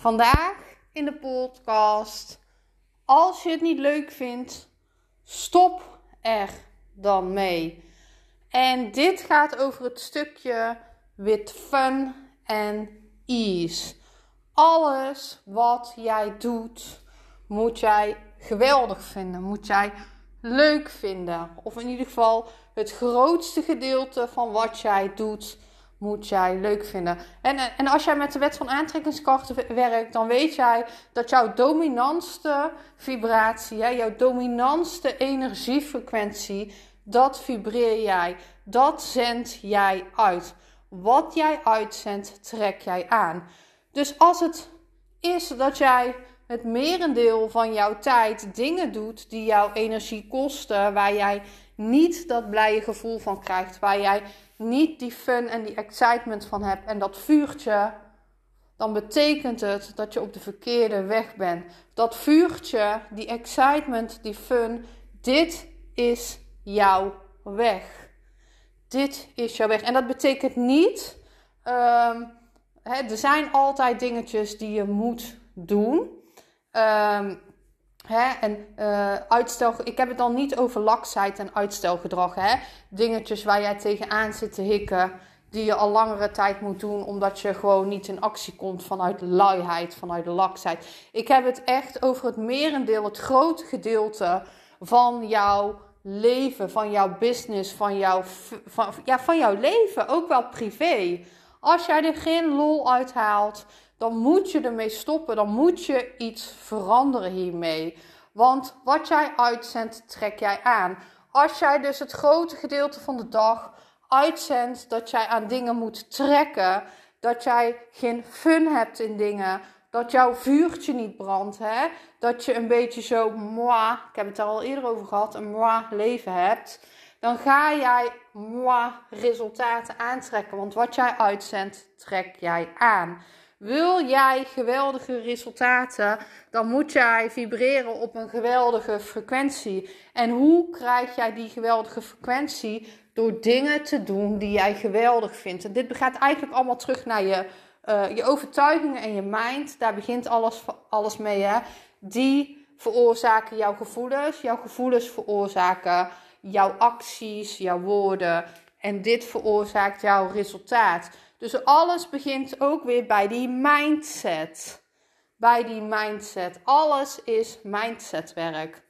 Vandaag in de podcast. Als je het niet leuk vindt, stop er dan mee. En dit gaat over het stukje with fun en ease. Alles wat jij doet, moet jij geweldig vinden. Moet jij leuk vinden. Of in ieder geval het grootste gedeelte van wat jij doet moet jij leuk vinden. En, en als jij met de wet van aantrekkingskracht werkt, dan weet jij dat jouw dominantste vibratie, jouw dominantste energiefrequentie, dat vibreer jij. Dat zend jij uit. Wat jij uitzendt, trek jij aan. Dus als het is dat jij het merendeel van jouw tijd dingen doet die jouw energie kosten, waar jij niet dat blije gevoel van krijgt, waar jij niet die fun en die excitement van hebt en dat vuurtje, dan betekent het dat je op de verkeerde weg bent. Dat vuurtje, die excitement, die fun, dit is jouw weg. Dit is jouw weg. En dat betekent niet, um, hè, er zijn altijd dingetjes die je moet doen. Um, Hè? En uh, uitstel, ik heb het dan niet over laksheid en uitstelgedrag. Hè? Dingetjes waar jij tegenaan zit te hikken, die je al langere tijd moet doen, omdat je gewoon niet in actie komt vanuit luiheid, vanuit laksheid. Ik heb het echt over het merendeel, het grote gedeelte van jouw leven, van jouw business, van jouw, van, ja, van jouw leven, ook wel privé. Als jij er geen lol uit haalt, dan moet je ermee stoppen. Dan moet je iets veranderen hiermee. Want wat jij uitzendt, trek jij aan. Als jij dus het grote gedeelte van de dag uitzendt dat jij aan dingen moet trekken, dat jij geen fun hebt in dingen, dat jouw vuurtje niet brandt, hè? dat je een beetje zo, moi, ik heb het er al eerder over gehad, een moi leven hebt, dan ga jij moi resultaten aantrekken. Want wat jij uitzendt, trek jij aan. Wil jij geweldige resultaten, dan moet jij vibreren op een geweldige frequentie. En hoe krijg jij die geweldige frequentie? Door dingen te doen die jij geweldig vindt. En dit gaat eigenlijk allemaal terug naar je, uh, je overtuigingen en je mind. Daar begint alles, alles mee. Hè? Die veroorzaken jouw gevoelens. Jouw gevoelens veroorzaken jouw acties, jouw woorden. En dit veroorzaakt jouw resultaat. Dus alles begint ook weer bij die mindset. Bij die mindset. Alles is mindsetwerk.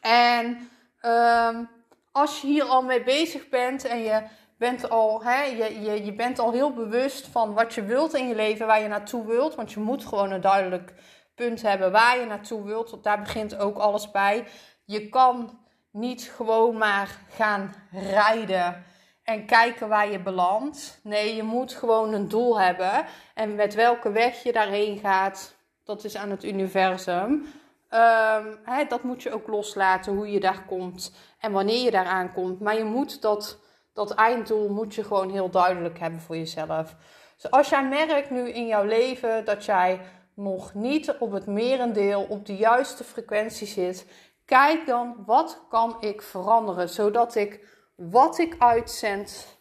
En um, als je hier al mee bezig bent en je bent al, hè, je, je, je bent al heel bewust van wat je wilt in je leven, waar je naartoe wilt. Want je moet gewoon een duidelijk punt hebben waar je naartoe wilt. Want daar begint ook alles bij. Je kan niet gewoon maar gaan rijden en kijken waar je belandt. Nee, je moet gewoon een doel hebben. En met welke weg je daarheen gaat, dat is aan het universum. Um, dat moet je ook loslaten, hoe je daar komt en wanneer je daar aankomt. Maar je moet dat, dat einddoel moet je gewoon heel duidelijk hebben voor jezelf. Dus als jij merkt nu in jouw leven dat jij nog niet op het merendeel op de juiste frequentie zit, kijk dan wat kan ik veranderen, zodat ik wat ik uitzend,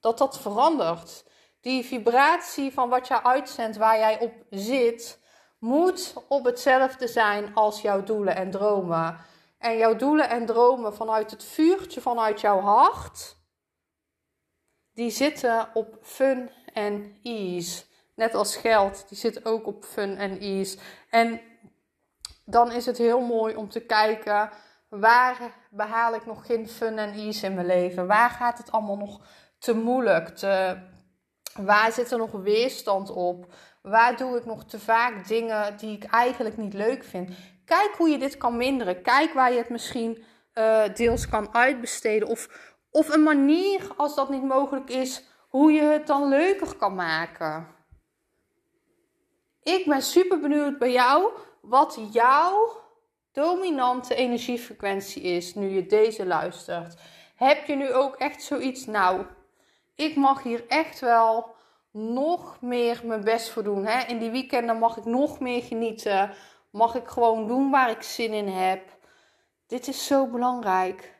dat dat verandert. Die vibratie van wat jij uitzendt, waar jij op zit, moet op hetzelfde zijn als jouw doelen en dromen. En jouw doelen en dromen vanuit het vuurtje vanuit jouw hart, die zitten op fun en ease. Net als geld, die zit ook op fun en ease. En dan is het heel mooi om te kijken Waar behaal ik nog geen fun en ease in mijn leven? Waar gaat het allemaal nog te moeilijk? Te, waar zit er nog weerstand op? Waar doe ik nog te vaak dingen die ik eigenlijk niet leuk vind? Kijk hoe je dit kan minderen. Kijk waar je het misschien uh, deels kan uitbesteden. Of, of een manier, als dat niet mogelijk is, hoe je het dan leuker kan maken. Ik ben super benieuwd bij jou wat jouw dominante energiefrequentie is nu je deze luistert. Heb je nu ook echt zoiets? Nou, ik mag hier echt wel nog meer mijn best voor doen. Hè? In die weekenden mag ik nog meer genieten. Mag ik gewoon doen waar ik zin in heb. Dit is zo belangrijk.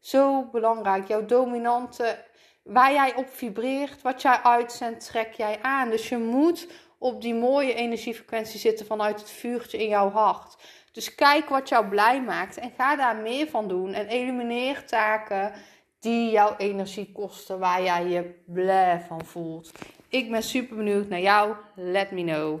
Zo belangrijk. Jouw dominante, waar jij op vibreert, wat jij uitzendt, trek jij aan. Dus je moet op die mooie energiefrequentie zitten vanuit het vuurtje in jouw hart. Dus kijk wat jou blij maakt en ga daar meer van doen. En elimineer taken die jouw energie kosten, waar jij je blij van voelt. Ik ben super benieuwd naar jou. Let me know.